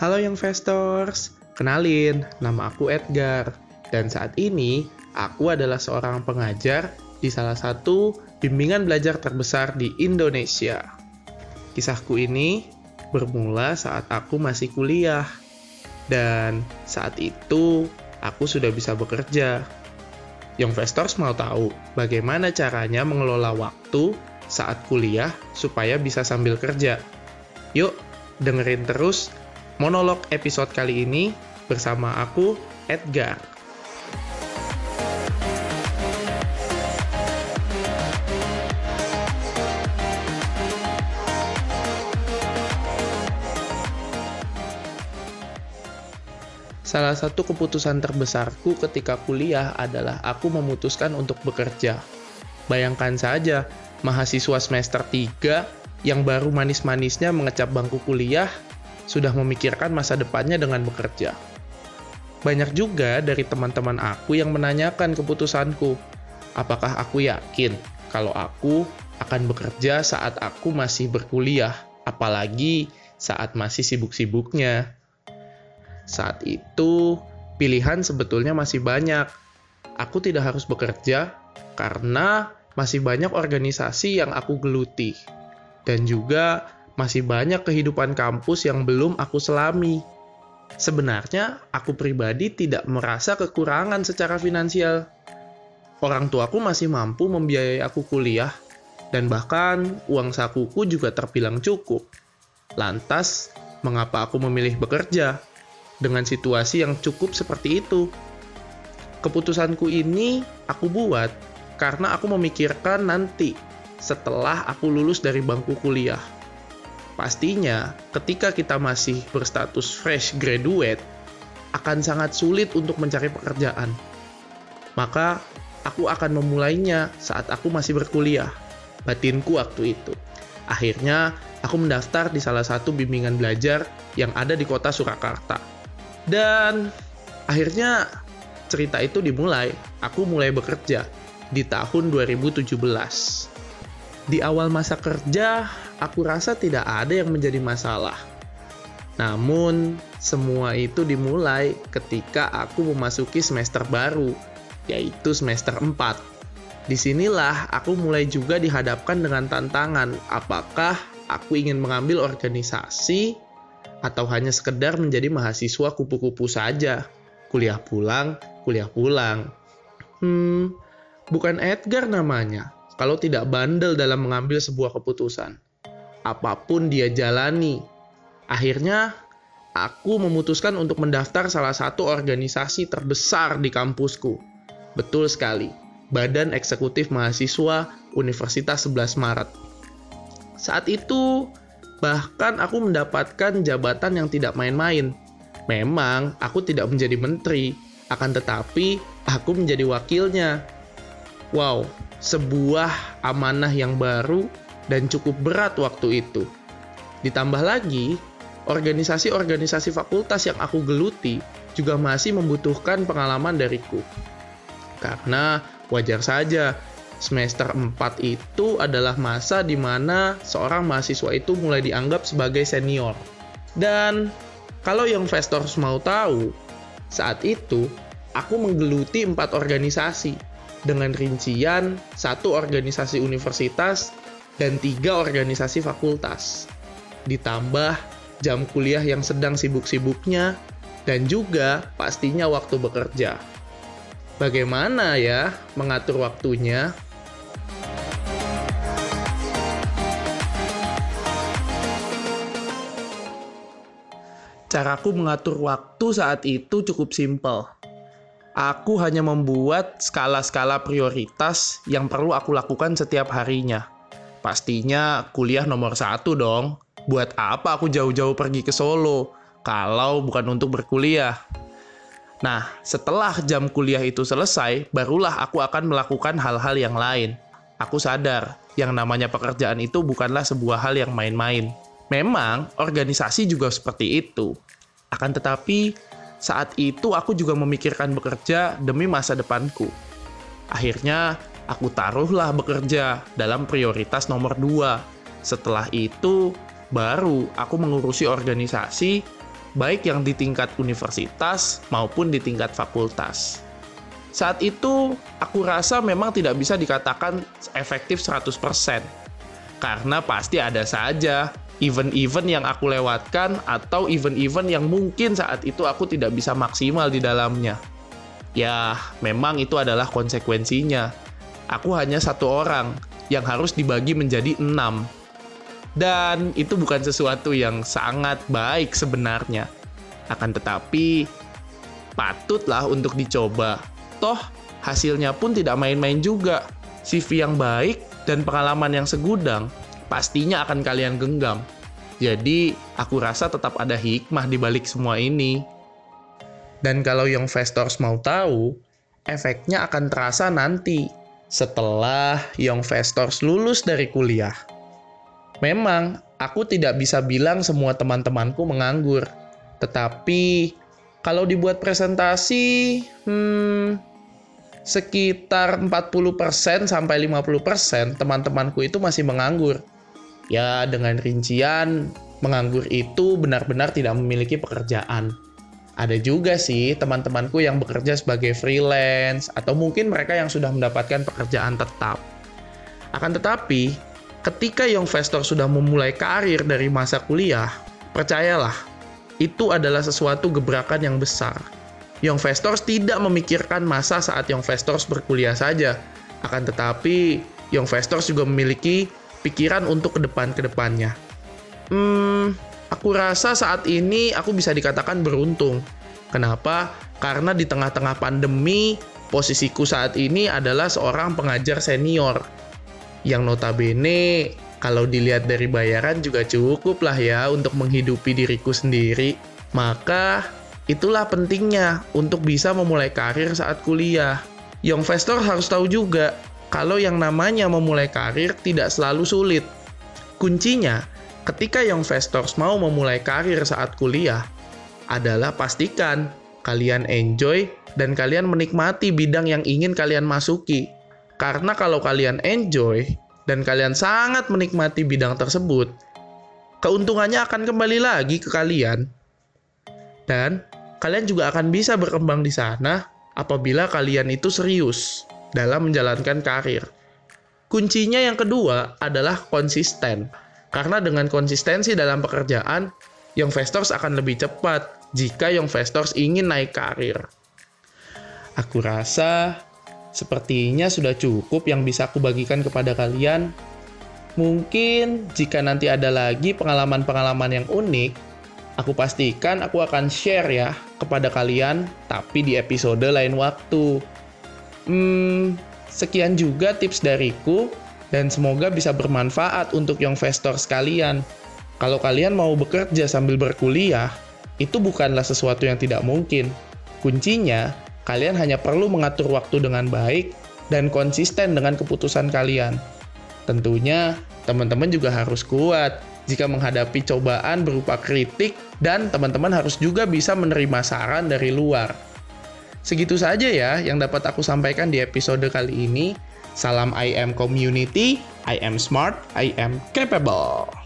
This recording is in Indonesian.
Halo Young Investors, kenalin, nama aku Edgar. Dan saat ini, aku adalah seorang pengajar di salah satu bimbingan belajar terbesar di Indonesia. Kisahku ini bermula saat aku masih kuliah. Dan saat itu, aku sudah bisa bekerja. Young Investors mau tahu bagaimana caranya mengelola waktu saat kuliah supaya bisa sambil kerja. Yuk, dengerin terus monolog episode kali ini bersama aku, Edgar. Salah satu keputusan terbesarku ketika kuliah adalah aku memutuskan untuk bekerja. Bayangkan saja, mahasiswa semester 3 yang baru manis-manisnya mengecap bangku kuliah sudah memikirkan masa depannya dengan bekerja. Banyak juga dari teman-teman aku yang menanyakan keputusanku, apakah aku yakin kalau aku akan bekerja saat aku masih berkuliah, apalagi saat masih sibuk-sibuknya. Saat itu, pilihan sebetulnya masih banyak. Aku tidak harus bekerja karena masih banyak organisasi yang aku geluti. Dan juga masih banyak kehidupan kampus yang belum aku selami. Sebenarnya, aku pribadi tidak merasa kekurangan secara finansial. Orang tuaku masih mampu membiayai aku kuliah, dan bahkan uang sakuku juga terbilang cukup. Lantas, mengapa aku memilih bekerja dengan situasi yang cukup seperti itu? Keputusanku ini aku buat karena aku memikirkan nanti setelah aku lulus dari bangku kuliah Pastinya, ketika kita masih berstatus fresh graduate, akan sangat sulit untuk mencari pekerjaan. Maka, aku akan memulainya saat aku masih berkuliah. Batinku waktu itu. Akhirnya, aku mendaftar di salah satu bimbingan belajar yang ada di kota Surakarta. Dan akhirnya cerita itu dimulai. Aku mulai bekerja di tahun 2017. Di awal masa kerja, aku rasa tidak ada yang menjadi masalah. Namun, semua itu dimulai ketika aku memasuki semester baru, yaitu semester 4. Di sinilah aku mulai juga dihadapkan dengan tantangan apakah aku ingin mengambil organisasi atau hanya sekedar menjadi mahasiswa kupu-kupu saja. Kuliah pulang, kuliah pulang. Hmm, bukan Edgar namanya, kalau tidak bandel dalam mengambil sebuah keputusan apa pun dia jalani. Akhirnya, aku memutuskan untuk mendaftar salah satu organisasi terbesar di kampusku. Betul sekali, Badan Eksekutif Mahasiswa Universitas 11 Maret. Saat itu, bahkan aku mendapatkan jabatan yang tidak main-main. Memang, aku tidak menjadi menteri, akan tetapi aku menjadi wakilnya. Wow, sebuah amanah yang baru dan cukup berat waktu itu. Ditambah lagi, organisasi-organisasi fakultas yang aku geluti juga masih membutuhkan pengalaman dariku. Karena wajar saja, semester 4 itu adalah masa di mana seorang mahasiswa itu mulai dianggap sebagai senior. Dan kalau yang investors mau tahu, saat itu aku menggeluti empat organisasi dengan rincian satu organisasi universitas dan tiga organisasi fakultas. Ditambah jam kuliah yang sedang sibuk-sibuknya, dan juga pastinya waktu bekerja. Bagaimana ya mengatur waktunya? Caraku mengatur waktu saat itu cukup simpel. Aku hanya membuat skala-skala prioritas yang perlu aku lakukan setiap harinya Pastinya kuliah nomor satu dong. Buat apa aku jauh-jauh pergi ke Solo kalau bukan untuk berkuliah? Nah, setelah jam kuliah itu selesai, barulah aku akan melakukan hal-hal yang lain. Aku sadar, yang namanya pekerjaan itu bukanlah sebuah hal yang main-main. Memang, organisasi juga seperti itu. Akan tetapi, saat itu aku juga memikirkan bekerja demi masa depanku. Akhirnya, aku taruhlah bekerja dalam prioritas nomor dua. Setelah itu, baru aku mengurusi organisasi baik yang di tingkat universitas maupun di tingkat fakultas. Saat itu, aku rasa memang tidak bisa dikatakan efektif 100%. Karena pasti ada saja event-event yang aku lewatkan atau event-event yang mungkin saat itu aku tidak bisa maksimal di dalamnya. Ya, memang itu adalah konsekuensinya. Aku hanya satu orang yang harus dibagi menjadi enam. Dan itu bukan sesuatu yang sangat baik sebenarnya. Akan tetapi, patutlah untuk dicoba. Toh, hasilnya pun tidak main-main juga. CV yang baik dan pengalaman yang segudang pastinya akan kalian genggam. Jadi, aku rasa tetap ada hikmah di balik semua ini. Dan kalau yang investors mau tahu, efeknya akan terasa nanti setelah Young Investors lulus dari kuliah. Memang, aku tidak bisa bilang semua teman-temanku menganggur. Tetapi, kalau dibuat presentasi, hmm, sekitar 40% sampai 50% teman-temanku itu masih menganggur. Ya, dengan rincian, menganggur itu benar-benar tidak memiliki pekerjaan. Ada juga sih teman-temanku yang bekerja sebagai freelance, atau mungkin mereka yang sudah mendapatkan pekerjaan tetap. Akan tetapi, ketika young investor sudah memulai karir dari masa kuliah, percayalah, itu adalah sesuatu gebrakan yang besar. Young investors tidak memikirkan masa saat young investors berkuliah saja, akan tetapi young investors juga memiliki pikiran untuk ke depan-ke depannya. Hmm, aku rasa saat ini aku bisa dikatakan beruntung. Kenapa? Karena di tengah-tengah pandemi, posisiku saat ini adalah seorang pengajar senior yang notabene kalau dilihat dari bayaran juga cukup lah ya untuk menghidupi diriku sendiri. Maka itulah pentingnya untuk bisa memulai karir saat kuliah. Young investor harus tahu juga kalau yang namanya memulai karir tidak selalu sulit. Kuncinya, ketika young investors mau memulai karir saat kuliah, adalah pastikan kalian enjoy dan kalian menikmati bidang yang ingin kalian masuki. Karena kalau kalian enjoy dan kalian sangat menikmati bidang tersebut, keuntungannya akan kembali lagi ke kalian. Dan kalian juga akan bisa berkembang di sana apabila kalian itu serius dalam menjalankan karir. Kuncinya yang kedua adalah konsisten. Karena dengan konsistensi dalam pekerjaan, young investors akan lebih cepat jika young investors ingin naik karir. Aku rasa Sepertinya sudah cukup yang bisa aku bagikan kepada kalian. Mungkin jika nanti ada lagi pengalaman-pengalaman yang unik, aku pastikan aku akan share ya kepada kalian, tapi di episode lain waktu. Hmm, sekian juga tips dariku, dan semoga bisa bermanfaat untuk young investor sekalian. Kalau kalian mau bekerja sambil berkuliah, itu bukanlah sesuatu yang tidak mungkin. Kuncinya Kalian hanya perlu mengatur waktu dengan baik dan konsisten dengan keputusan kalian. Tentunya, teman-teman juga harus kuat jika menghadapi cobaan berupa kritik dan teman-teman harus juga bisa menerima saran dari luar. Segitu saja ya yang dapat aku sampaikan di episode kali ini. Salam I am community, I am smart, I am capable.